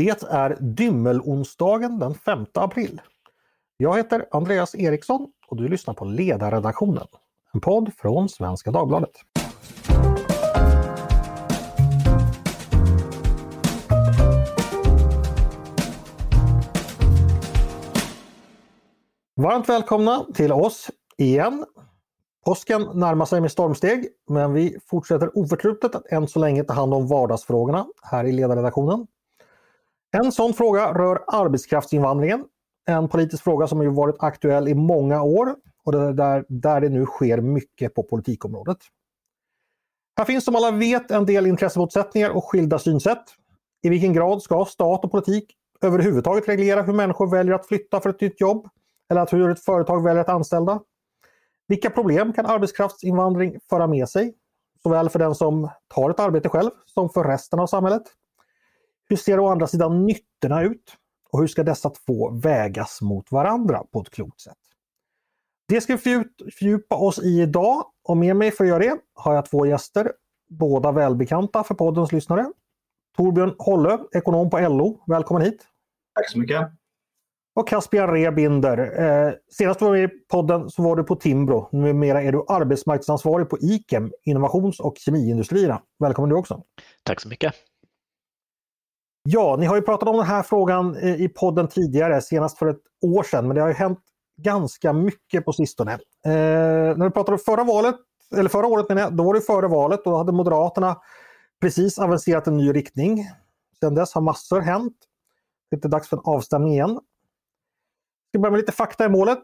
Det är dymmelonsdagen den 5 april. Jag heter Andreas Eriksson och du lyssnar på Ledarredaktionen, en podd från Svenska Dagbladet. Varmt välkomna till oss igen. Påsken närmar sig med stormsteg, men vi fortsätter oförtrutet att än så länge ta hand om vardagsfrågorna här i ledarredaktionen. En sån fråga rör arbetskraftsinvandringen. En politisk fråga som har varit aktuell i många år och det där, där det nu sker mycket på politikområdet. Här finns som alla vet en del intressemotsättningar och skilda synsätt. I vilken grad ska stat och politik överhuvudtaget reglera hur människor väljer att flytta för ett nytt jobb? Eller att hur ett företag väljer att anställa? Vilka problem kan arbetskraftsinvandring föra med sig? Såväl för den som tar ett arbete själv som för resten av samhället. Hur ser å andra sidan nyttorna ut? Och hur ska dessa två vägas mot varandra på ett klokt sätt? Det ska vi fördjupa oss i idag och med mig för att göra det har jag två gäster, båda välbekanta för poddens lyssnare. Torbjörn Holle, ekonom på LO. Välkommen hit! Tack så mycket! Och Caspian Rebinder. Eh, senast du var med i podden så var du på Timbro. Numera är du arbetsmarknadsansvarig på IKEM, innovations och kemiindustrierna. Välkommen du också! Tack så mycket! Ja, ni har ju pratat om den här frågan eh, i podden tidigare, senast för ett år sedan, men det har ju hänt ganska mycket på sistone. Eh, när vi pratade förra valet, eller förra året menar jag, då var det före valet och då hade Moderaterna precis avancerat en ny riktning. Sedan dess har massor hänt. Det är dags för en avstämning igen. Vi ska börja med lite fakta i målet.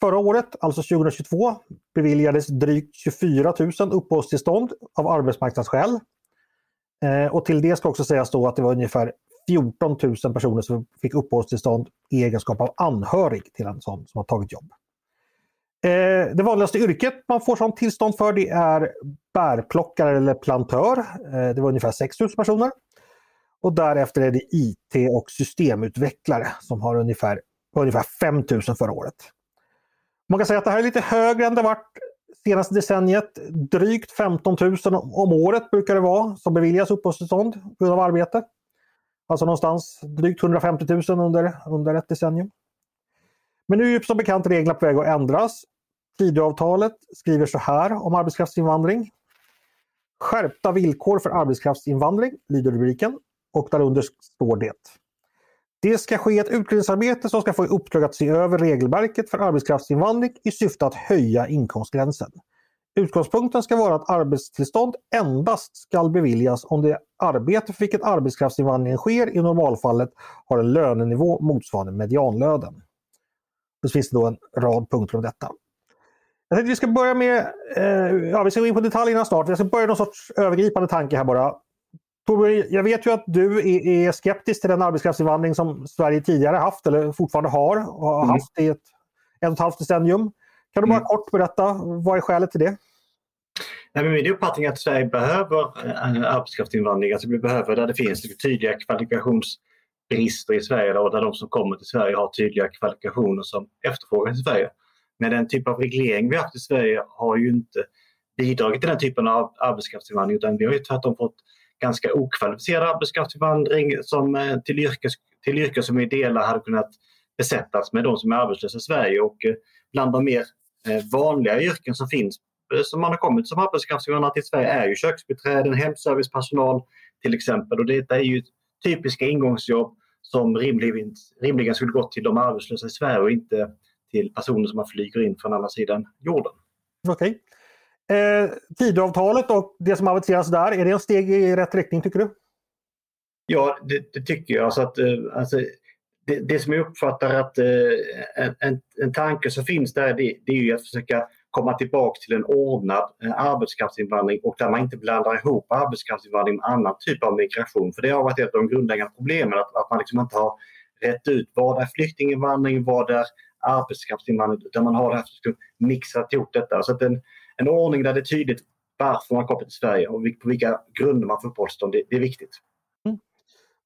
Förra året, alltså 2022, beviljades drygt 24 000 uppehållstillstånd av arbetsmarknadsskäl. Eh, och till det ska också sägas då att det var ungefär 14 000 personer som fick uppehållstillstånd i egenskap av anhörig till en sån som har tagit jobb. Eh, det vanligaste yrket man får sånt tillstånd för det är bärplockare eller plantör. Eh, det var ungefär 6 000 personer. Och därefter är det IT och systemutvecklare som har ungefär, ungefär 5 000 förra året. Man kan säga att det här är lite högre än det varit senaste decenniet. Drygt 15 000 om året brukar det vara som beviljas uppehållstillstånd på grund av arbete. Alltså någonstans drygt 150 000 under, under ett decennium. Men nu är som bekant reglerna på väg att ändras. Tidöavtalet skriver så här om arbetskraftsinvandring. Skärpta villkor för arbetskraftsinvandring lyder rubriken och därunder står det. Det ska ske ett utredningsarbete som ska få i uppdrag att se över regelverket för arbetskraftsinvandring i syfte att höja inkomstgränsen. Utgångspunkten ska vara att arbetstillstånd endast ska beviljas om det arbete för vilket arbetskraftsinvandringen sker i normalfallet har en lönenivå motsvarande medianlönen. Det finns då en rad punkter om detta. Jag tänkte vi ska börja med, eh, ja vi ska gå in på detaljerna snart. Jag ska börja med någon sorts övergripande tanke här bara. Torbjörn, jag vet ju att du är skeptisk till den arbetskraftsinvandring som Sverige tidigare haft eller fortfarande har och har mm. haft i ett, ett och ett halvt decennium. Kan du bara mm. kort berätta, vad är skälet till det? Nej, men min uppfattning är att Sverige behöver eh, arbetskraftsinvandring. Alltså vi behöver där det finns tydliga kvalifikationsbrister i Sverige och där de som kommer till Sverige har tydliga kvalifikationer som efterfrågas i Sverige. Men den typ av reglering vi haft i Sverige har ju inte bidragit till den typen av arbetskraftsinvandring utan vi har ju tvärtom fått ganska okvalificerad arbetskraftsinvandring som, eh, till, yrkes, till yrken som i delar hade kunnat besättas med de som är arbetslösa i Sverige. Och eh, bland de mer eh, vanliga yrken som finns som man har kommit som arbetskraftsinvandrare till Sverige är ju köksbiträden, hemservicepersonal till exempel. Och detta är ju typiska ingångsjobb som rimligen, rimligen skulle gått till de arbetslösa i Sverige och inte till personer som man flyger in från andra sidan jorden. Okej. Okay. Eh, Tidöavtalet och det som aviseras där, är det en steg i rätt riktning tycker du? Ja, det, det tycker jag. Alltså att, eh, alltså, det, det, som jag uppfattar att eh, en, en, en tanke som finns där det, det är ju att försöka komma tillbaka till en ordnad eh, arbetskraftsinvandring och där man inte blandar ihop arbetskraftsinvandring med annan typ av migration. För det har varit ett av de grundläggande problemen att, att man liksom inte har rätt ut vad är flyktinginvandring, vad är arbetskraftsinvandring utan man har det här ihop detta. Så att en, en ordning där det är tydligt varför man kommer till Sverige och på vilka grunder man får uppehållstillstånd, det, det är viktigt.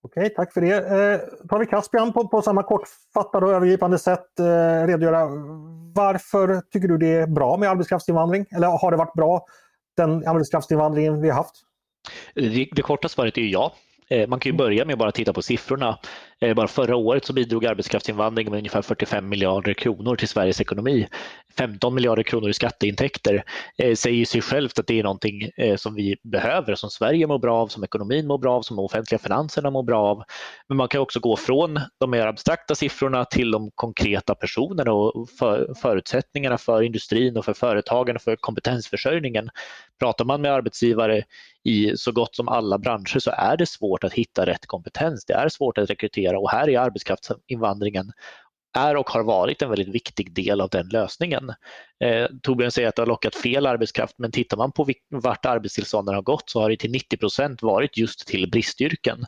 Okej, tack för det. Eh, tar vi Caspian på, på samma kortfattade och övergripande sätt eh, redogöra. Varför tycker du det är bra med arbetskraftsinvandring? Eller har det varit bra, den arbetskraftsinvandringen vi har haft? Det, det korta svaret är ja. Eh, man kan ju börja med att bara titta på siffrorna. Eh, bara förra året så bidrog arbetskraftsinvandring med ungefär 45 miljarder kronor till Sveriges ekonomi. 15 miljarder kronor i skatteintäkter eh, säger sig självt att det är någonting eh, som vi behöver, som Sverige mår bra av, som ekonomin mår bra av, som offentliga finanserna mår bra av. Men man kan också gå från de mer abstrakta siffrorna till de konkreta personerna och för, förutsättningarna för industrin och för företagen och för kompetensförsörjningen. Pratar man med arbetsgivare i så gott som alla branscher så är det svårt att hitta rätt kompetens. Det är svårt att rekrytera och här är arbetskraftsinvandringen är och har varit en väldigt viktig del av den lösningen. Eh, Torbjörn säger att det har lockat fel arbetskraft men tittar man på vart arbetstillstånden har gått så har det till 90 procent varit just till bristyrken.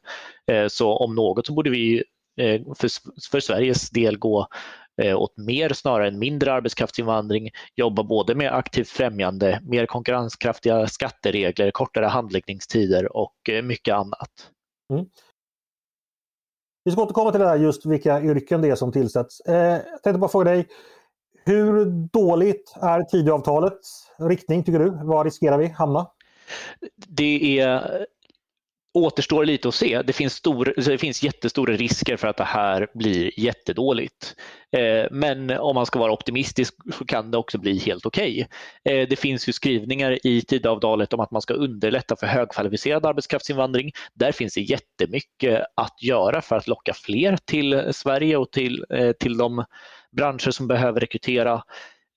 Eh, så om något så borde vi eh, för, för Sveriges del gå eh, åt mer snarare än mindre arbetskraftsinvandring, jobba både med aktivt främjande, mer konkurrenskraftiga skatteregler, kortare handläggningstider och eh, mycket annat. Mm. Vi ska återkomma till det här just vilka yrken det är som tillsätts. Eh, jag tänkte bara fråga dig, hur dåligt är Tidöavtalets riktning tycker du? Var riskerar vi hamna? Det är återstår lite att se. Det finns, stor, det finns jättestora risker för att det här blir jättedåligt. Eh, men om man ska vara optimistisk så kan det också bli helt okej. Okay. Eh, det finns ju skrivningar i Tidöavtalet om att man ska underlätta för högkvalificerad arbetskraftsinvandring. Där finns det jättemycket att göra för att locka fler till Sverige och till, eh, till de branscher som behöver rekrytera.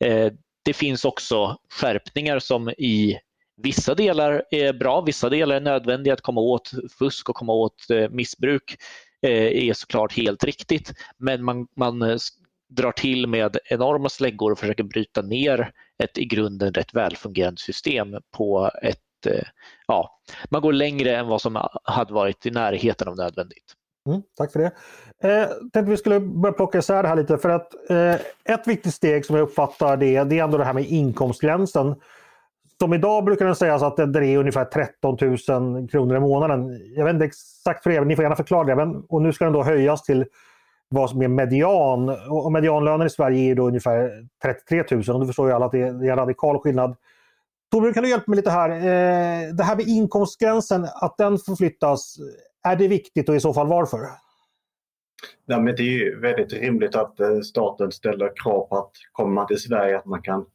Eh, det finns också skärpningar som i Vissa delar är bra, vissa delar är nödvändiga att komma åt fusk och komma åt eh, missbruk eh, är såklart helt riktigt. Men man, man eh, drar till med enorma släggor och försöker bryta ner ett i grunden rätt välfungerande system på ett ja, man går längre än vad som hade varit i närheten av nödvändigt. Mm, tack för det. Eh, tänkte vi skulle börja plocka isär det här lite för att eh, ett viktigt steg som jag uppfattar det, det är ändå det här med inkomstgränsen. Som idag brukar den sägas att det är ungefär 13 000 kronor i månaden. Jag vet inte exakt för er, ni får gärna förklara det. Men, och nu ska den då höjas till vad som är median. Och medianlönen i Sverige är då ungefär 33 000 och du förstår ju alla att det är en radikal skillnad. Torbjörn, kan du hjälpa mig lite här? Eh, det här med inkomstgränsen, att den förflyttas. Är det viktigt och i så fall varför? Nej, men det är ju väldigt rimligt att eh, staten ställer krav på att kommer man till Sverige att man kan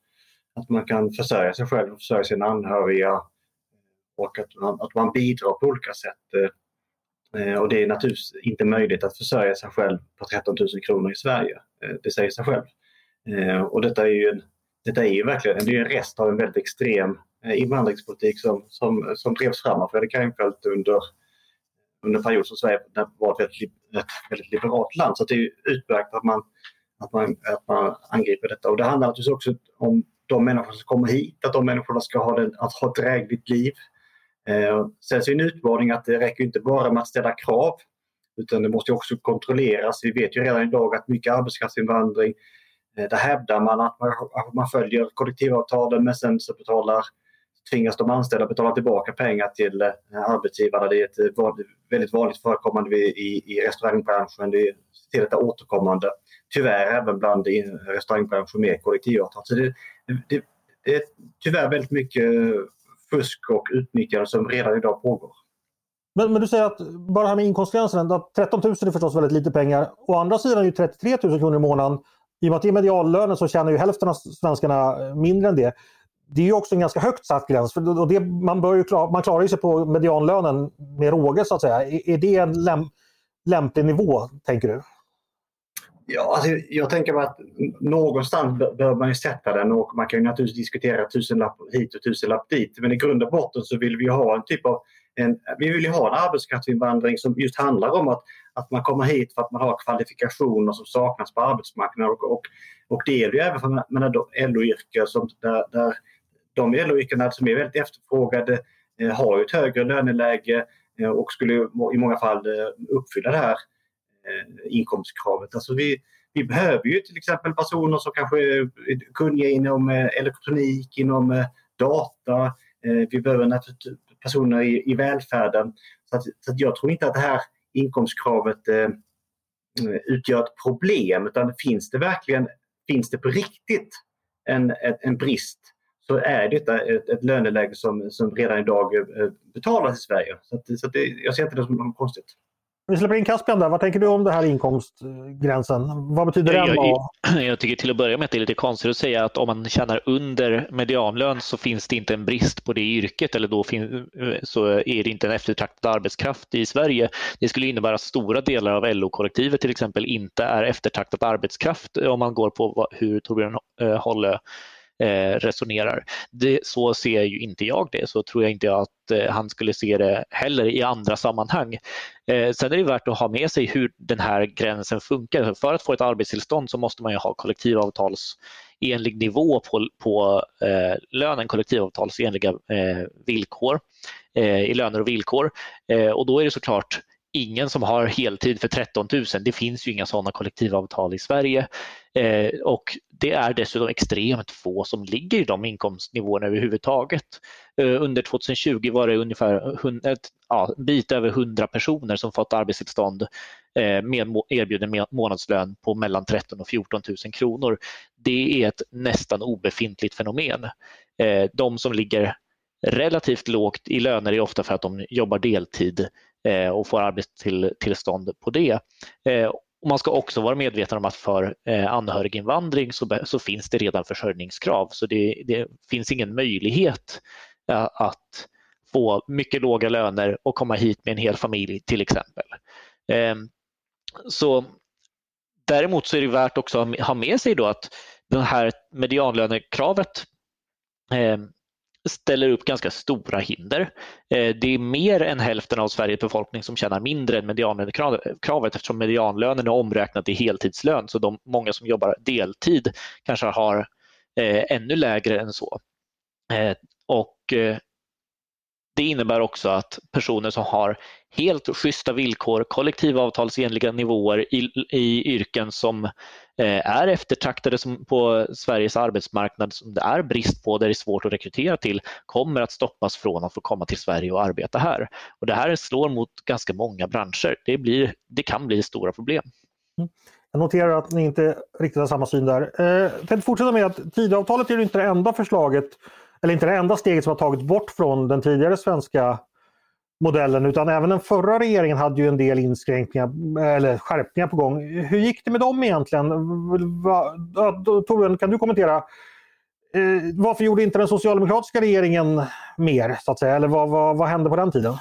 att man kan försörja sig själv och försörja sina anhöriga och att man, att man bidrar på olika sätt. Eh, och det är naturligtvis inte möjligt att försörja sig själv på 13 000 kronor i Sverige. Eh, det säger sig själv. Eh, och detta är ju, en, detta är ju verkligen det är en rest av en väldigt extrem invandringspolitik som, som, som drevs fram av Fredrik Reinfeldt under, under en period som Sverige var ett väldigt, ett väldigt liberalt land. Så det är utmärkt att man, att, man, att man angriper detta. Och det handlar naturligtvis också om de människor som kommer hit, att de människorna ska ha, den, att ha ett drägligt liv. Eh, sen så är det en utmaning att det räcker inte bara med att ställa krav utan det måste också kontrolleras. Vi vet ju redan idag att mycket arbetskraftsinvandring, eh, där hävdar man att man, att man följer kollektivavtalen men sen så betalar, tvingas de anställda betala tillbaka pengar till eh, arbetsgivarna. Det är ett eh, väldigt vanligt förekommande i, i restaurangbranschen. Det är detta återkommande. Tyvärr även bland restaurangbranschen med kollektivavtal. Så det, det, det är tyvärr väldigt mycket fusk och utnyttjande som redan idag pågår. Men, men, du säger att bara det här med inkomstgränsen, 13 000 är förstås väldigt lite pengar. Å andra sidan är ju 33 000 kronor i månaden. I och med att det är mediallönen så tjänar ju hälften av svenskarna mindre än det. Det är ju också en ganska högt satt gräns. För det, man, bör ju klar, man klarar ju sig på medianlönen med råge så att säga. Är, är det en läm, lämplig nivå, tänker du? Ja, alltså, jag tänker att någonstans bör man ju sätta den och man kan ju naturligtvis diskutera tusenlapp hit och tusenlapp dit. Men i grund och botten så vill vi ha en typ av en, vi vill ha en arbetskraftsinvandring som just handlar om att, att man kommer hit för att man har kvalifikationer som saknas på arbetsmarknaden. Och, och, och det gäller ju även för LO-yrken som där, där de LO-yrkena som är väldigt efterfrågade eh, har ju ett högre löneläge eh, och skulle i många fall eh, uppfylla det här Eh, inkomstkravet. Alltså vi, vi behöver ju till exempel personer som kanske är kunniga inom eh, elektronik, inom eh, data. Vi behöver personer i, i välfärden. Så, att, så att jag tror inte att det här inkomstkravet eh, utgör ett problem utan finns det verkligen finns det på riktigt en, en brist så är detta ett, ett löneläge som, som redan idag betalas i Sverige. Så, att, så att det, jag ser inte det som något konstigt. Vi släpper in Caspian där. Vad tänker du om det här inkomstgränsen? Vad betyder den? Jag, jag, jag, tycker till att börja med att det är lite konstigt att säga att om man tjänar under medianlön så finns det inte en brist på det yrket eller då fin, så är det inte en eftertraktad arbetskraft i Sverige. Det skulle innebära att stora delar av LO-kollektivet till exempel inte är eftertraktad arbetskraft om man går på hur Torbjörn Hålle eh, Eh, resonerar. Det, så ser ju inte jag det, så tror jag inte att eh, han skulle se det heller i andra sammanhang. Eh, sen är det värt att ha med sig hur den här gränsen funkar. För att få ett arbetstillstånd så måste man ju ha kollektivavtalsenlig nivå på, på eh, lönen, kollektivavtalsenliga eh, villkor eh, i löner och villkor. Eh, och då är det såklart ingen som har heltid för 13 000. Det finns ju inga sådana kollektivavtal i Sverige. Eh, och det är dessutom extremt få som ligger i de inkomstnivåerna överhuvudtaget. Eh, under 2020 var det ungefär ja, en bit över 100 personer som fått arbetstillstånd eh, med erbjuden månadslön på mellan 13 och 14 000 kronor. Det är ett nästan obefintligt fenomen. Eh, de som ligger relativt lågt i löner är ofta för att de jobbar deltid Eh, och får arbetstillstånd på det. Eh, och man ska också vara medveten om att för eh, anhöriginvandring så, så finns det redan försörjningskrav så det, det finns ingen möjlighet eh, att få mycket låga löner och komma hit med en hel familj till exempel. Ehm, så Däremot så är det värt också att ha med sig då att det här medianlönekravet ehm, ställer upp ganska stora hinder. Eh, det är mer än hälften av Sveriges befolkning som tjänar mindre än medianlönekravet eftersom medianlönen är omräknat i heltidslön så de många som jobbar deltid kanske har eh, ännu lägre än så. Eh, och det innebär också att personer som har helt schyssta villkor, kollektivavtalsenliga nivåer i, i yrken som eh, Eh, är eftertraktade som på Sveriges arbetsmarknad, som det är brist på, där det är svårt att rekrytera till, kommer att stoppas från att få komma till Sverige och arbeta här. Och Det här slår mot ganska många branscher. Det, blir, det kan bli stora problem. Mm. Jag noterar att ni inte riktigt har samma syn där. Eh, jag tänkte fortsätta med att Tidöavtalet är inte det enda förslaget eller inte det enda steget som har tagits bort från den tidigare svenska modellen utan även den förra regeringen hade ju en del inskränkningar eller skärpningar på gång. Hur gick det med dem egentligen? Torbjörn, kan du kommentera? Eh, varför gjorde inte den socialdemokratiska regeringen mer? så att säga? Eller vad, vad, vad hände på den tiden?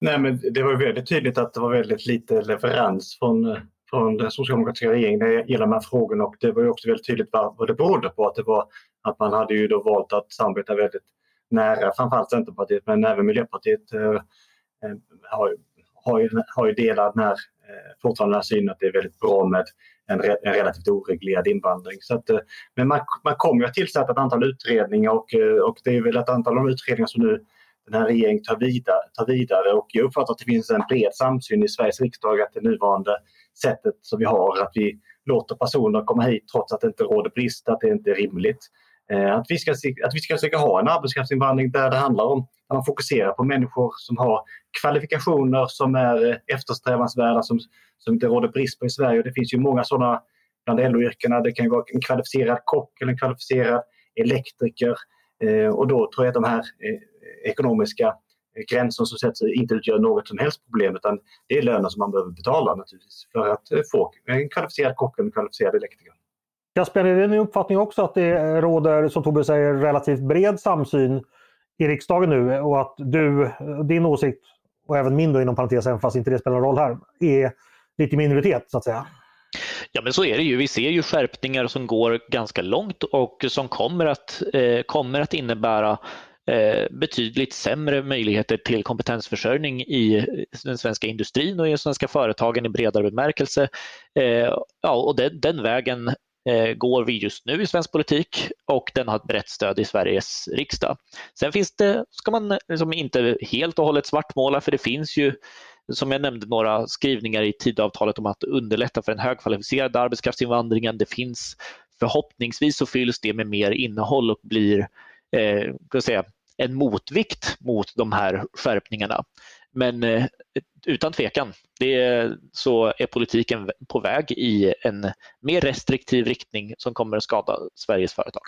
Nej, men det var väldigt tydligt att det var väldigt lite leverans från, från den socialdemokratiska regeringen när det gäller de här frågorna och det var också väldigt tydligt vad, vad det berodde på. Att det var att man hade ju då valt att samarbeta väldigt nära framförallt Centerpartiet men även Miljöpartiet eh, eh, har, har, ju, har ju delat den här, eh, fortfarande den här synen att det är väldigt bra med en, re, en relativt oreglerad invandring. Så att, eh, men man, man kommer ju att tillsätta ett antal utredningar och, eh, och det är väl ett antal av de utredningar som nu den här regeringen tar vidare, tar vidare och jag uppfattar att det finns en bred samsyn i Sveriges riksdag att det nuvarande sättet som vi har, att vi låter personer komma hit trots att det inte råder brist, att det inte är rimligt. Eh, att vi, ska, att vi ska försöka ha en arbetskraftsinvandring där det handlar om att man fokuserar på människor som har kvalifikationer som är eh, eftersträvansvärda, som, som inte råder brist på i Sverige. Och det finns ju många sådana bland LO-yrkena. Det kan vara en kvalificerad kock eller en kvalificerad elektriker. Eh, och då tror jag att de här ekonomiska gränserna som sätts inte utgör något som helst problem utan det är löner som man behöver betala naturligtvis för att få en kvalificerad kock eller en kvalificerad elektriker. Kasper, är det din uppfattning också att det råder, som Tobbe säger, relativt bred samsyn i riksdagen nu och att du, din åsikt, och även min då inom parentes, även fast inte det spelar någon roll här, är lite minoritet så att säga? Ja men så är det ju. Vi ser ju skärpningar som går ganska långt och som kommer att, eh, kommer att innebära eh, betydligt sämre möjligheter till kompetensförsörjning i den svenska industrin och i de svenska företagen i bredare bemärkelse. Eh, ja, och den, den vägen Eh, går vi just nu i svensk politik och den har ett brett stöd i Sveriges riksdag. Sen finns det, ska man liksom inte helt och hållet svartmåla för det finns ju som jag nämnde några skrivningar i Tidöavtalet om att underlätta för den högkvalificerade arbetskraftsinvandringen. Det finns förhoppningsvis så fylls det med mer innehåll och blir eh, säga, en motvikt mot de här skärpningarna. Men eh, utan tvekan det, så är politiken på väg i en mer restriktiv riktning som kommer att skada Sveriges företag.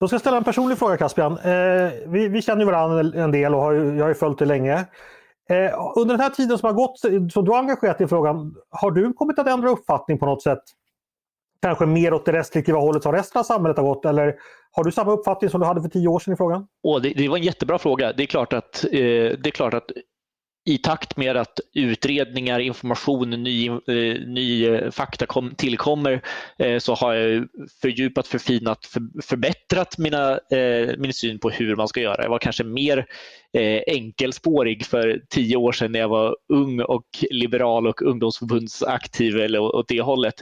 Då ska jag ställa en personlig fråga Caspian. Eh, vi, vi, känner varandra en del och har, jag har ju följt det länge. Eh, under den här tiden som har gått, så du har engagerat dig i frågan, har du kommit att ändra uppfattning på något sätt? Kanske mer åt det restriktiva hållet som resten av samhället har gått? Eller har du samma uppfattning som du hade för tio år sedan i frågan? Oh, det, det var en jättebra fråga. Det är klart att, eh, det är klart att i takt med att utredningar, information, ny, eh, ny eh, fakta kom, tillkommer eh, så har jag fördjupat, förfinat, för, förbättrat mina, eh, min syn på hur man ska göra. Jag var kanske mer eh, enkelspårig för tio år sedan när jag var ung och liberal och ungdomsförbundsaktiv eller åt det hållet.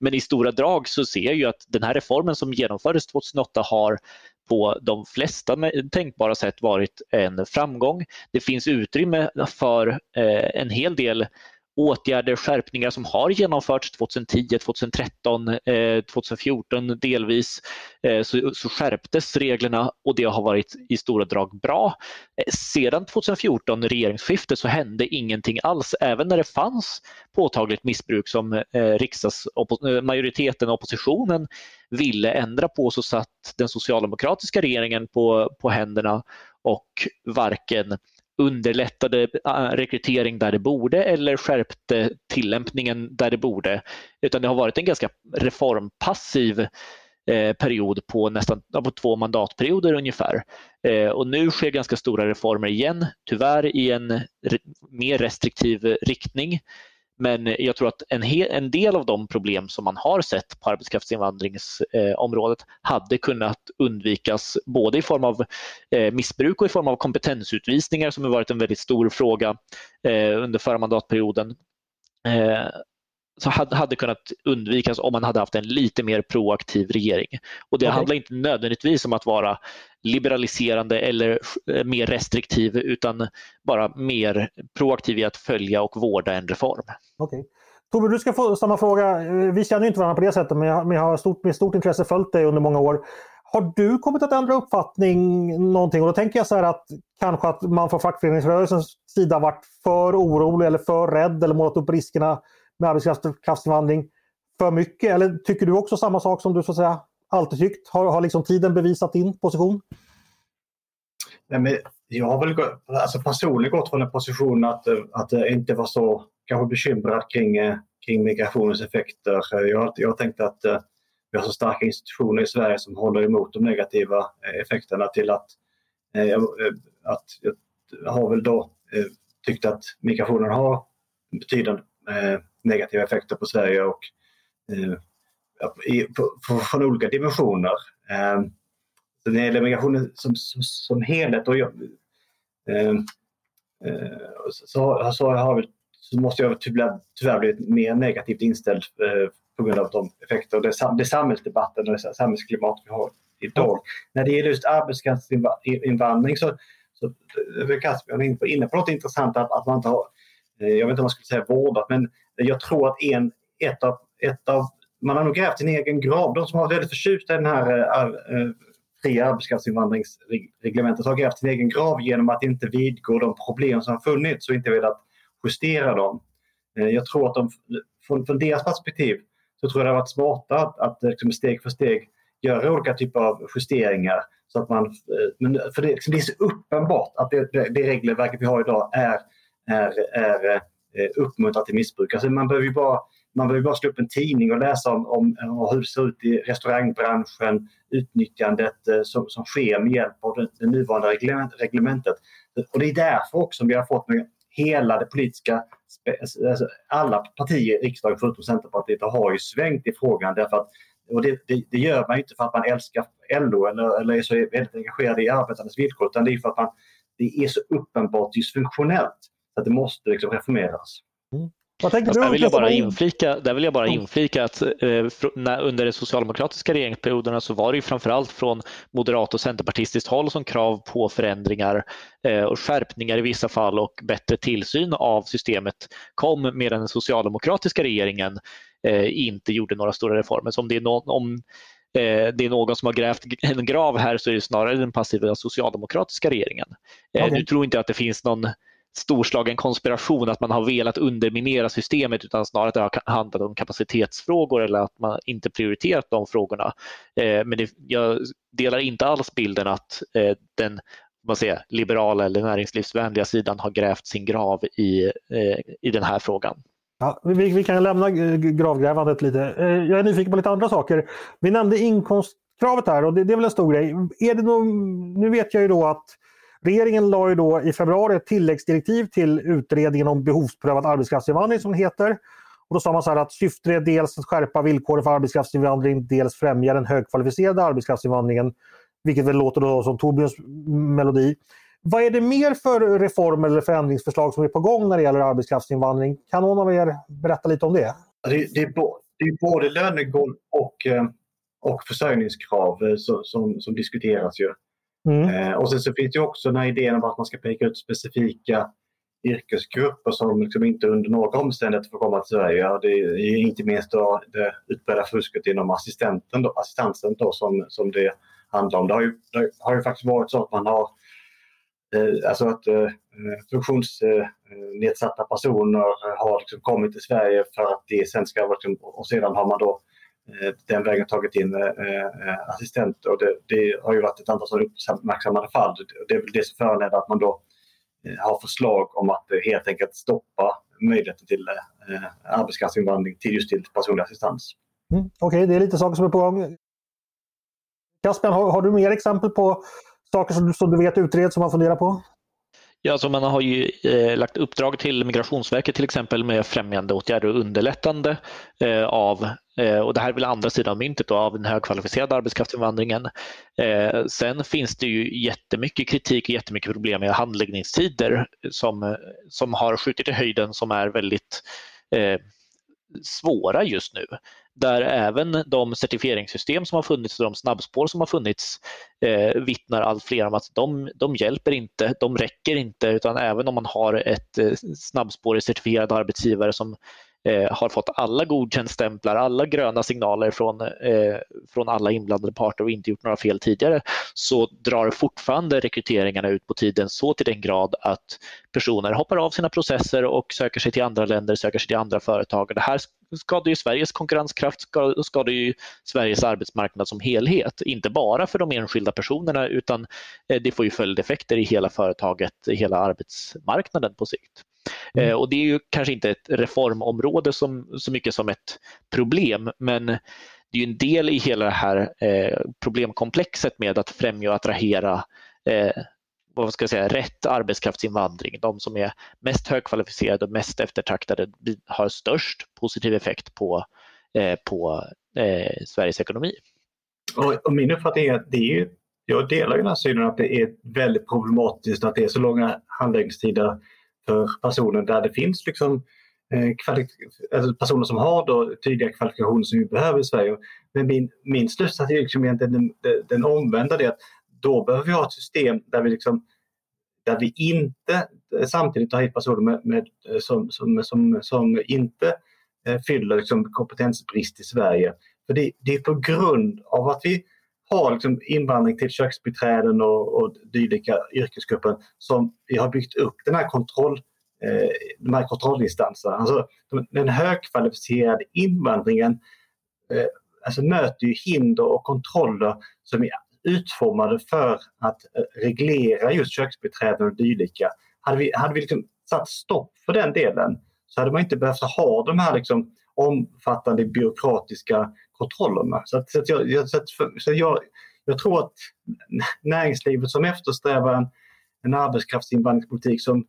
Men i stora drag så ser jag ju att den här reformen som genomfördes 2008 har på de flesta tänkbara sätt varit en framgång. Det finns utrymme för eh, en hel del åtgärder, skärpningar som har genomförts 2010, 2013, 2014 delvis eh, så, så skärptes reglerna och det har varit i stora drag bra. Eh, sedan 2014 regeringsskiftet så hände ingenting alls även när det fanns påtagligt missbruk som eh, riksdagsmajoriteten och oppositionen ville ändra på så satt den socialdemokratiska regeringen på, på händerna och varken underlättade äh, rekrytering där det borde eller skärpte tillämpningen där det borde. Utan det har varit en ganska reformpassiv eh, period på nästan på två mandatperioder ungefär. Eh, och nu sker ganska stora reformer igen, tyvärr i en mer restriktiv riktning. Men jag tror att en, en del av de problem som man har sett på arbetskraftsinvandringsområdet eh, hade kunnat undvikas både i form av eh, missbruk och i form av kompetensutvisningar som har varit en väldigt stor fråga eh, under förra mandatperioden. Eh, så hade, hade kunnat undvikas om man hade haft en lite mer proaktiv regering. Och Det okay. handlar inte nödvändigtvis om att vara liberaliserande eller eh, mer restriktiv utan bara mer proaktiv i att följa och vårda en reform. Okay. Tove, du ska få samma fråga. Vi känner inte varandra på det sättet men jag, har stort, med stort intresse följt dig under många år. Har du kommit att ändra uppfattning någonting? Och då tänker jag så här att kanske att man från fackföreningsrörelsens sida varit för orolig eller för rädd eller målat upp riskerna med arbetskraftsinvandring för mycket? Eller tycker du också samma sak som du så att säga alltid tyckt? Har, har liksom tiden bevisat din position? Nej, men jag har väl gått, alltså personligen gått från en position att, att inte vara så kanske bekymrad kring, kring migrationens effekter. Jag, jag tänkte att eh, vi har så starka institutioner i Sverige som håller emot de negativa eh, effekterna till att, eh, att jag har väl då tyckt att migrationen har betydande negativa effekter på Sverige och eh, i, på, från olika dimensioner. Eh, så när det gäller migrationen som, som, som helhet och jag, eh, eh så, så, har vi, så måste jag tyvärr, tyvärr blivit mer negativt inställd eh, på grund av de effekter och det, det samhällsdebatten och det samhällsklimat vi har idag. Mm. När det gäller just arbetskraftsinvandring så, så jag är inne på något intressant att, att man inte har, Eh, jag vet inte om man skulle säga vårdat, men jag tror att en, ett av, ett av man har nog grävt sin egen grav. De som har varit väldigt förtjusta i den här äh, fria arbetskraftsinvandringsreglementet har grävt sin egen grav genom att inte vidgå de problem som har funnits och inte velat justera dem. Jag tror att de, från, från deras perspektiv så tror jag det har varit smarta att, att liksom steg för steg göra olika typer av justeringar. Så att man, men för det, liksom, det är så uppenbart att det, det, det regelverket vi har idag är, är, är eh, uppmuntrat till missbruk. Alltså man behöver ju bara man behöver bara slå upp en tidning och läsa om, om, om hur det ser ut i restaurangbranschen, utnyttjandet eh, som, som sker med hjälp av det, det nuvarande reglement, reglementet. Och det är därför också vi har fått med hela det politiska, alltså alla partier i riksdagen förutom Centerpartiet har ju svängt i frågan därför att och det, det, det, gör man inte för att man älskar LO eller, eller är så väldigt engagerad i arbetarnas villkor utan det är för att man, det är så uppenbart dysfunktionellt så att det måste liksom reformeras. Mm. Vad tänker du? Där vill jag bara inflika, där vill jag bara inflika att eh, när, under de socialdemokratiska regeringsperioderna så var det ju framförallt från moderat och centerpartistiskt håll som krav på förändringar eh, och skärpningar i vissa fall och bättre tillsyn av systemet kom medan den socialdemokratiska regeringen eh, inte gjorde några stora reformer. Så om det är någon, om, eh, det är någon som har grävt en grav här så är det snarare den passiva socialdemokratiska regeringen. Eh, okay. Nu tror inte att det finns någon storslagen konspiration att man har velat underminera systemet utan snarare att det har handlat om kapacitetsfrågor eller att man inte prioriterat de frågorna. Eh, men det, jag delar inte alls bilden att eh, den man säger, liberala eller näringslivsvänliga sidan har grävt sin grav i, eh, i den här frågan. Ja, vi, vi kan lämna eh, gravgrävandet lite. Eh, jag är nyfiken på lite andra saker. Vi nämnde inkomstkravet här och det, det är väl en stor grej. Är det någon, nu vet jag ju då att Regeringen la ju då i februari ett tilläggsdirektiv till utredningen om behovsprövad arbetskraftsinvandring som det heter. Och då sa man så här att syftet är dels att skärpa villkoren för arbetskraftsinvandring, dels främja den högkvalificerade arbetskraftsinvandringen. Vilket väl låter då som Torbjörns melodi. Vad är det mer för reformer eller förändringsförslag som är på gång när det gäller arbetskraftsinvandring? Kan någon av er berätta lite om det? Det, det, är, det är både lönegolv och, eh, och försörjningskrav eh, som, som, som diskuteras. Ju. Mm. Eh, och sen så finns det också den här idén om att man ska peka ut specifika yrkesgrupper som liksom inte under några omständigheter får komma till Sverige. Det är inte minst då det utbredda fusket inom assistenten då, assistansen då som, som det handlar om. Det har, ju, det har ju faktiskt varit så att man har eh, alltså att eh, funktionsnedsatta eh, personer har liksom kommit till Sverige för att det sen ska liksom, och sedan har man då Eh, Eh, den vägen tagit in eh, eh assistenter. Och det, det, har ju varit ett antal uppmärksammade fall. Det är väl det som föranleder att man då eh, har förslag om att helt enkelt stoppa möjligheten till arbetskraftsinvandring till just till personlig assistans. Mm, Okej, okay, det är lite saker som är på gång. Caspian, har, har, du mer exempel på saker som, som du vet utreds som man funderar på? Ja, alltså man har ju eh, lagt uppdrag till Migrationsverket till exempel med främjande åtgärder och underlättande eh, av, eh, och det här är väl andra sidan av myntet, då, av den högkvalificerade arbetskraftsinvandringen. Eh, sen finns det ju jättemycket kritik och jättemycket problem med handläggningstider som, som har skjutit i höjden som är väldigt eh, svåra just nu där även de certifieringssystem som har funnits och de snabbspår som har funnits eh, vittnar allt fler om att de, de hjälper inte, de räcker inte utan även om man har ett eh, snabbspår i certifierad arbetsgivare som eh, har fått alla godkändstämplar, alla gröna signaler från, eh, från alla inblandade parter och inte gjort några fel tidigare så drar fortfarande rekryteringarna ut på tiden så till den grad att personer hoppar av sina processer och söker sig till andra länder, söker sig till andra företag. Det här skadar ju Sveriges konkurrenskraft, skadar ju Sveriges arbetsmarknad som helhet. Inte bara för de enskilda personerna utan eh, det får ju följdeffekter i hela företaget, i hela arbetsmarknaden på sikt. Mm. Eh, och det är ju kanske inte ett reformområde som, så mycket som ett problem men det är en del i hela det här eh, problemkomplexet med att främja och attrahera eh, vad ska jag säga, rätt arbetskraftsinvandring. De som är mest högkvalificerade och mest eftertraktade har störst positiv effekt på, eh, på eh, Sveriges ekonomi. Och, och min uppfattning är att det är, jag delar den här synen att det är väldigt problematiskt att det är så långa handläggningstider för personer där det finns liksom, eh, alltså personer som har då tydliga kvalifikationer som vi behöver i Sverige. Men min, min slutsats är liksom egentligen den, den omvända. Det att då behöver vi ha ett system där vi, liksom, där vi inte eh, samtidigt tar hit personer med, med, eh, som, som, som, som inte eh, fyller liksom, kompetensbrist i Sverige. För det, det, är på grund av att vi har liksom invandring till köksbiträden och, och dylika yrkesgrupper som vi har byggt upp den här kontroll eh, de här kontrollinstanserna. Alltså, den högkvalificerade invandringen eh, alltså möter ju hinder och kontroller som är utformade för att eh, reglera just köksbiträden och dylika. Hade vi, hade vi liksom satt stopp för den delen så hade man inte behövt ha de här liksom omfattande byråkratiska kontrollerna. Så, att, så, att jag, jag, så, att, så jag, jag tror att näringslivet som eftersträvar en, en arbetskraftsinvandringspolitik som,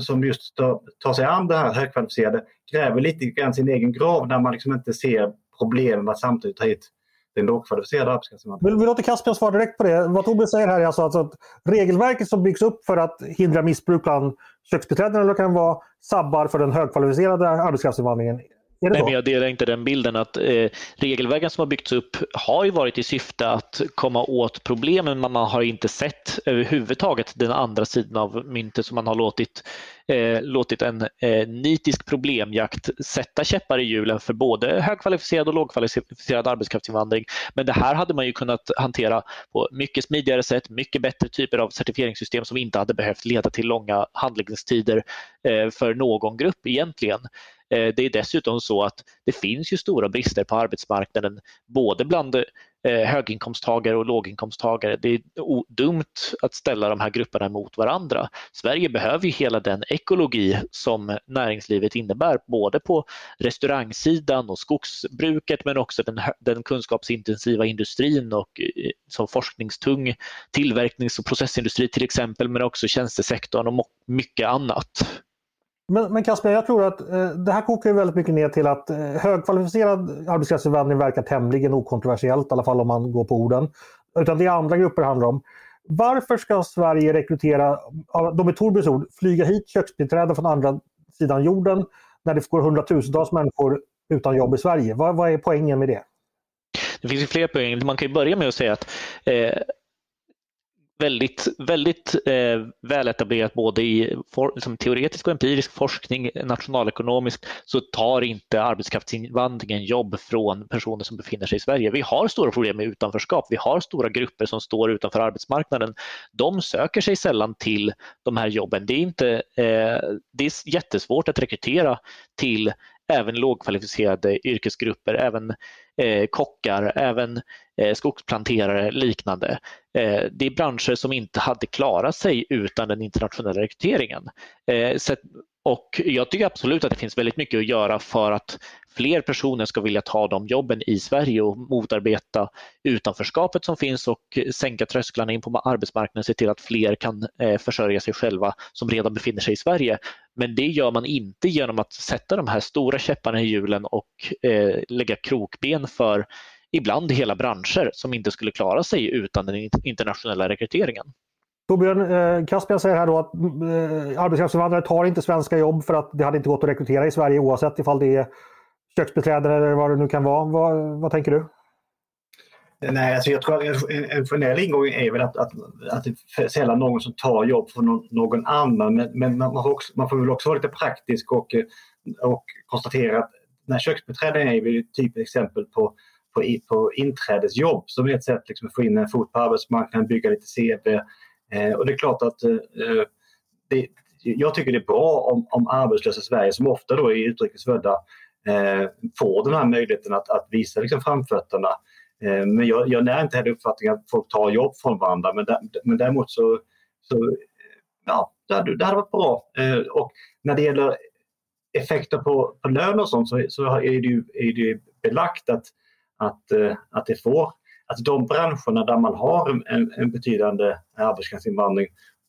som just tar, tar sig an det här högkvalificerade gräver lite grann sin egen grav när man liksom inte ser problem med att samtidigt ta hit den lågkvalificerade arbetskraftsinvandringen. Vi låter Caspian svara direkt på det. Vad Tobbe säger här är alltså, alltså att regelverket som byggs upp för att hindra missbruk bland köksbiträden eller kan vara sabbar för den högkvalificerade arbetskraftsinvandringen Nej, men jag delar inte den bilden att eh, regelverken som har byggts upp har ju varit i syfte att komma åt problemen men man har inte sett överhuvudtaget den andra sidan av myntet som man har låtit, eh, låtit en eh, nitisk problemjakt sätta käppar i hjulen för både högkvalificerad och lågkvalificerad arbetskraftsinvandring. Men det här hade man ju kunnat hantera på mycket smidigare sätt, mycket bättre typer av certifieringssystem som inte hade behövt leda till långa handläggningstider eh, för någon grupp egentligen. Eh, det är dessutom så att det finns ju stora brister på arbetsmarknaden både bland eh, höginkomsttagare och låginkomsttagare. Det är dumt att ställa de här grupperna mot varandra. Sverige behöver ju hela den ekologi som näringslivet innebär, både på restaurangsidan och skogsbruket men också den, den kunskapsintensiva industrin och eh, som forskningstung tillverknings och processindustri till exempel, men också tjänstesektorn och mycket annat. Men, men Kasper, jag tror att eh, det här kokar ju väldigt mycket ner till att eh, högkvalificerad arbetskraftsinvandring verkar tämligen okontroversiellt, i alla fall om man går på orden. Utan det är andra grupper det handlar om. Varför ska Sverige rekrytera, de är Torbjörns ord, flyga hit köksbiträden från andra sidan jorden när det går hundratusentals människor utan jobb i Sverige? Vad, vad är poängen med det? Det finns ju fler poänger. Man kan ju börja med att säga att eh, väldigt, väldigt eh, väletablerat både i for, liksom teoretisk och empirisk forskning, nationalekonomisk, så tar inte arbetskraftsinvandringen jobb från personer som befinner sig i Sverige. Vi har stora problem med utanförskap. Vi har stora grupper som står utanför arbetsmarknaden. De söker sig sällan till de här jobben. Det är, inte, eh, det är jättesvårt att rekrytera till även lågkvalificerade yrkesgrupper, även eh, kockar, även eh, skogsplanterare liknande. Eh, det är branscher som inte hade klarat sig utan den internationella rekryteringen. Eh, så, och jag tycker absolut att det finns väldigt mycket att göra för att fler personer ska vilja ta de jobben i Sverige och motarbeta utanförskapet som finns och sänka trösklarna in på arbetsmarknaden, se till att fler kan eh, försörja sig själva som redan befinner sig i Sverige. Men det gör man inte genom att sätta de här stora käpparna i hjulen och eh, lägga krokben för ibland hela branscher som inte skulle klara sig utan den internationella rekryteringen. Torbjörn eh, Caspian säger här då att eh, arbetskraftsinvandrare tar inte svenska jobb för att det hade inte gått att rekrytera i Sverige oavsett ifall det är köksbiträden eller vad det nu kan vara. Vad, vad tänker du? Nej, alltså jag tror att en, en generell ingång är väl att, att, att det är sällan någon som tar jobb från någon, någon annan. Men, men man, får också, man får väl också vara lite praktisk och, och konstatera att när köksbiträden är typ ett typiskt exempel på, på, på inträdesjobb som är ett sätt liksom att få in en fot på arbetsmarknaden, bygga lite CV. Eh, och det är klart att eh, eh, det, jag tycker det är bra om, om arbetslösa i Sverige som ofta då är utrikesfödda eh, får den här möjligheten att, att visa liksom framfötterna. Eh, men jag, jag när inte heller uppfattningen att folk tar jobb från varandra men, där, men däremot så, så eh, ja, det hade, det hade varit bra. Eh, och när det gäller effekter på, på lön och sånt så, så är, det ju, är det belagt att, att, eh, att det får att de branscherna där man har en, en betydande arbetskraftsinvandring,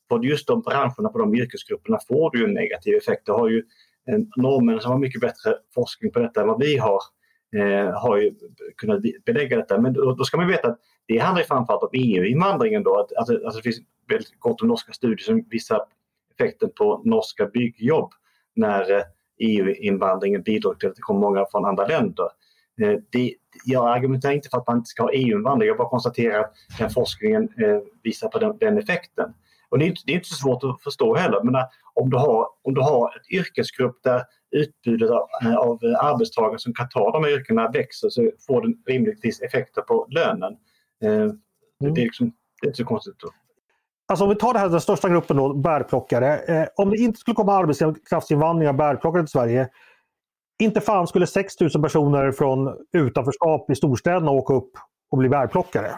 på just de branscherna, på de yrkesgrupperna får du en negativ effekt. Det har ju norrmän som har mycket bättre forskning på detta än vad vi har, eh, har ju kunnat belägga detta. Men då, då ska man veta att det handlar framförallt om EU-invandringen. Då, att, alltså, att det finns väldigt gott om norska studier som visar effekten på norska byggjobb när eh, e EU-invandringen bidrog till att det kom många från andra länder. Eh, det, jag argumenterar inte för att man inte ska ha EU-invandring, jag bara konstaterar att den forskningen eh, visar på den, den effekten. Och det är, inte, det är inte så svårt att förstå heller. Men om du har, om du har ett yrkesgrupp där utbudet av, av arbetstagare som kan ta de här yrkena växer så får det rimligtvis effekter på lönen. Eh, mm. Det, är liksom, det är inte så konstigt. Alltså om vi tar det här, den största gruppen då, bärplockare. Eh, om det inte skulle komma arbetskraftsinvandring av bärplockare till Sverige, inte fan skulle 6 000 personer från utanförskap i storstäderna åka upp och bli bärplockare.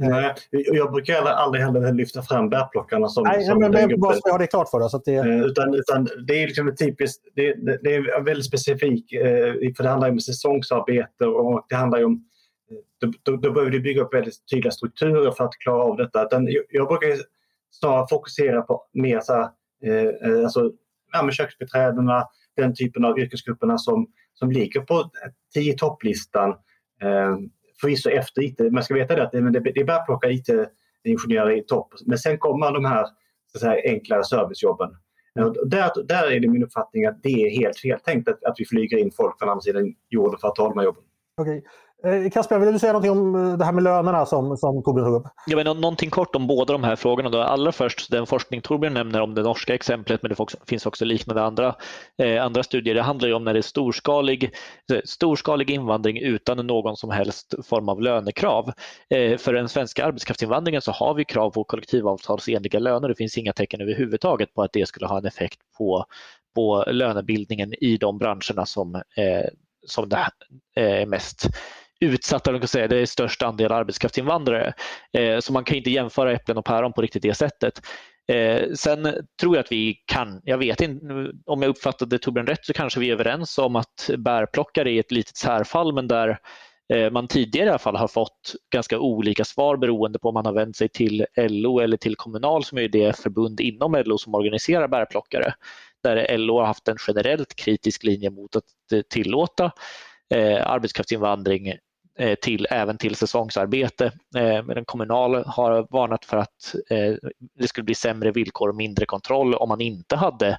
Nej, jag brukar aldrig heller lyfta fram bärplockarna som... Nej, som men det bara så jag har det klart för oss. Att det... Eh, utan, utan det är liksom typiskt, det, det, det är väldigt specifikt, eh, för det handlar om säsongsarbete och det handlar om då, då, då behöver du bygga upp väldigt tydliga strukturer för att klara av detta. Utan jag brukar snarare fokusera på mer så här, eh, alltså, ja, köksbiträdena, den typen av yrkesgrupperna som, som ligger på 10 topplistan. Eh, förvisso efter IT. Man ska veta det att det, det är bara att plocka IT-ingenjörer i topp. Men sen kommer de här så säga, enklare servicejobben. Eh, där, där är det min uppfattning att det är helt fel tänkt att, att vi flyger in folk från andra sidan jorden för att ta de här jobben. Okay. Eh, Kasper, vill du säga något om eh, det här med lönerna som, som Torbjörn tog upp? Ja, men någonting kort om båda de här frågorna. Då. Allra först den forskning Torbjörn nämner om det norska exemplet, men det finns också liknande andra, eh, andra studier. Det handlar ju om när det är storskalig, eh, storskalig invandring utan någon som helst form av lönekrav. Eh, för den svenska arbetskraftsinvandringen så har vi krav på kollektivavtalsenliga löner. Det finns inga tecken överhuvudtaget på att det skulle ha en effekt på, på lönebildningen i de branscherna som, eh, som det är mest utsatta, man kan säga, det är störst andel arbetskraftsinvandrare. Eh, så man kan inte jämföra äpplen och päron på riktigt det sättet. Eh, sen tror jag att vi kan, jag vet inte, om jag uppfattade Torbjörn rätt så kanske vi är överens om att bärplockare är ett litet särfall men där eh, man tidigare i alla fall har fått ganska olika svar beroende på om man har vänt sig till LO eller till Kommunal som är det förbund inom LO som organiserar bärplockare. Där LO har haft en generellt kritisk linje mot att eh, tillåta eh, arbetskraftsinvandring Eh, till, även till säsongsarbete. Eh, Kommunal har varnat för att eh, det skulle bli sämre villkor och mindre kontroll om man inte hade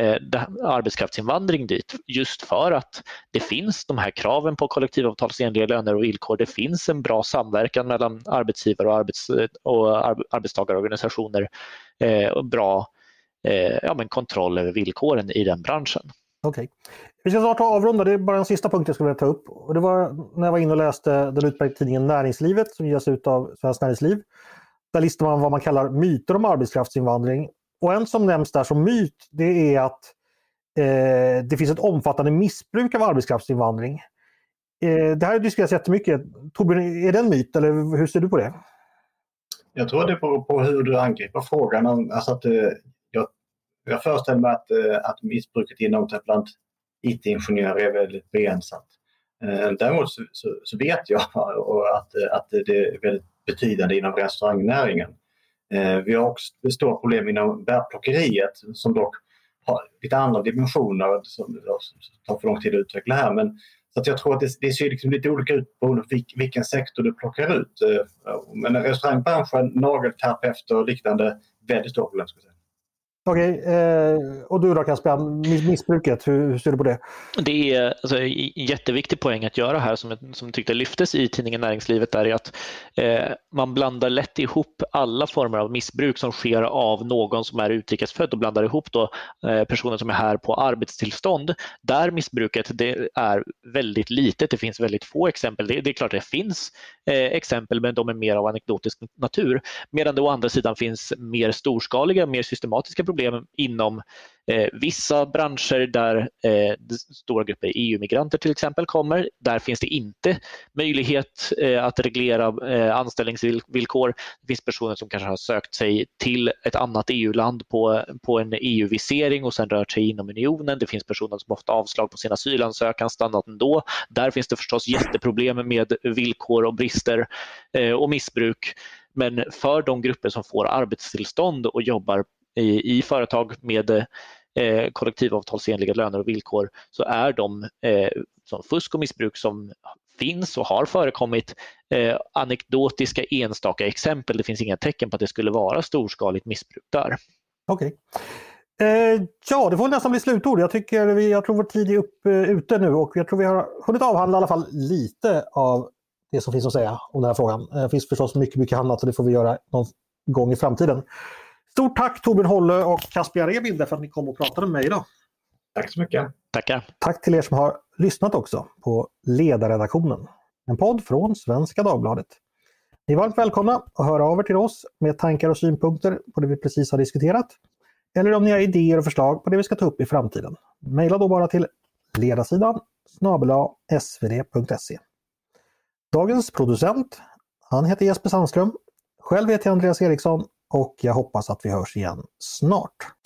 eh, arbetskraftsinvandring dit just för att det finns de här kraven på kollektivavtalsenliga löner och villkor. Det finns en bra samverkan mellan arbetsgivare och, arbets och arbetstagarorganisationer eh, och bra ja, men kontroll över villkoren i den branschen. Okej. Okay. Vi ska snart avrunda, det är bara en sista punkt jag skulle vilja ta upp. Och det var när jag var inne och läste den utmärkta tidningen Näringslivet som ges ut av Svenskt Näringsliv. Där listar man vad man kallar myter om arbetskraftsinvandring. Och en som nämns där som myt det är att eh, det finns ett omfattande missbruk av arbetskraftsinvandring. Eh, det här har diskuterats jättemycket. Torbjörn, är det en myt eller hur ser du på det? Jag tror det beror på hur du angriper frågan. Alltså att, eh, jag föreställer mig att, eh, att missbruket inom till bland IT-ingenjörer är väldigt begränsat. Eh, däremot så, så, så vet jag att, att det är väldigt betydande inom restaurangnäringen. Eh, vi har också stora problem inom bärplockeriet som dock har lite andra dimensioner som tar för lång tid att utveckla här. Men, så att jag tror att det, det ser liksom lite olika ut beroende på vilken sektor du plockar ut. Men restaurangbranschen, nagelterapeuter och liknande, väldigt stora problem. Ska säga. Okej, okay, eh, och du då Caspian, missbruket, hur, hur, ser du på det? Det är alltså, en jätteviktig poäng att göra här som, som jag tyckte lyftes i tidningen Näringslivet är att eh, man blandar lätt ihop alla former av missbruk som sker av någon som är utrikesfödd och blandar ihop då eh, personer som är här på arbetstillstånd där missbruket det är väldigt litet. Det finns väldigt få exempel. Det, det är klart det finns eh, exempel men de är mer av anekdotisk natur medan det å andra sidan finns mer storskaliga, mer systematiska problem inom eh, vissa branscher där eh, stora grupper EU-migranter till exempel kommer. Där finns det inte möjlighet eh, att reglera eh, anställningsvillkor. Det finns personer som kanske har sökt sig till ett annat EU-land på, på en EU-visering och sedan rört sig inom unionen. Det finns personer som ofta avslag på sin asylansökan stannat ändå. Där finns det förstås jätteproblem med villkor och brister eh, och missbruk. Men för de grupper som får arbetstillstånd och jobbar i, i företag med eh, kollektivavtalsenliga löner och villkor så är de eh, som fusk och missbruk som finns och har förekommit eh, anekdotiska enstaka exempel. Det finns inga tecken på att det skulle vara storskaligt missbruk där. Okej. Okay. Eh, ja, det får nästan bli slutord. Jag, tycker vi, jag tror vår tid är upp, uh, ute nu och jag tror vi har hunnit avhandla i alla fall lite av det som finns att säga om den här frågan. Det finns förstås mycket, mycket annat och det får vi göra någon gång i framtiden. Stort tack Torbjörn Holle och Caspar Rebinder för att ni kom och pratade med mig idag. Tack så mycket. Tackar. Tack till er som har lyssnat också på Ledarredaktionen. En podd från Svenska Dagbladet. Ni är varmt välkomna att höra av er till oss med tankar och synpunkter på det vi precis har diskuterat. Eller om ni har idéer och förslag på det vi ska ta upp i framtiden. Maila då bara till ledarsidan snabela svd.se. Dagens producent, han heter Jesper Sandström. Själv heter jag Andreas Eriksson och jag hoppas att vi hörs igen snart.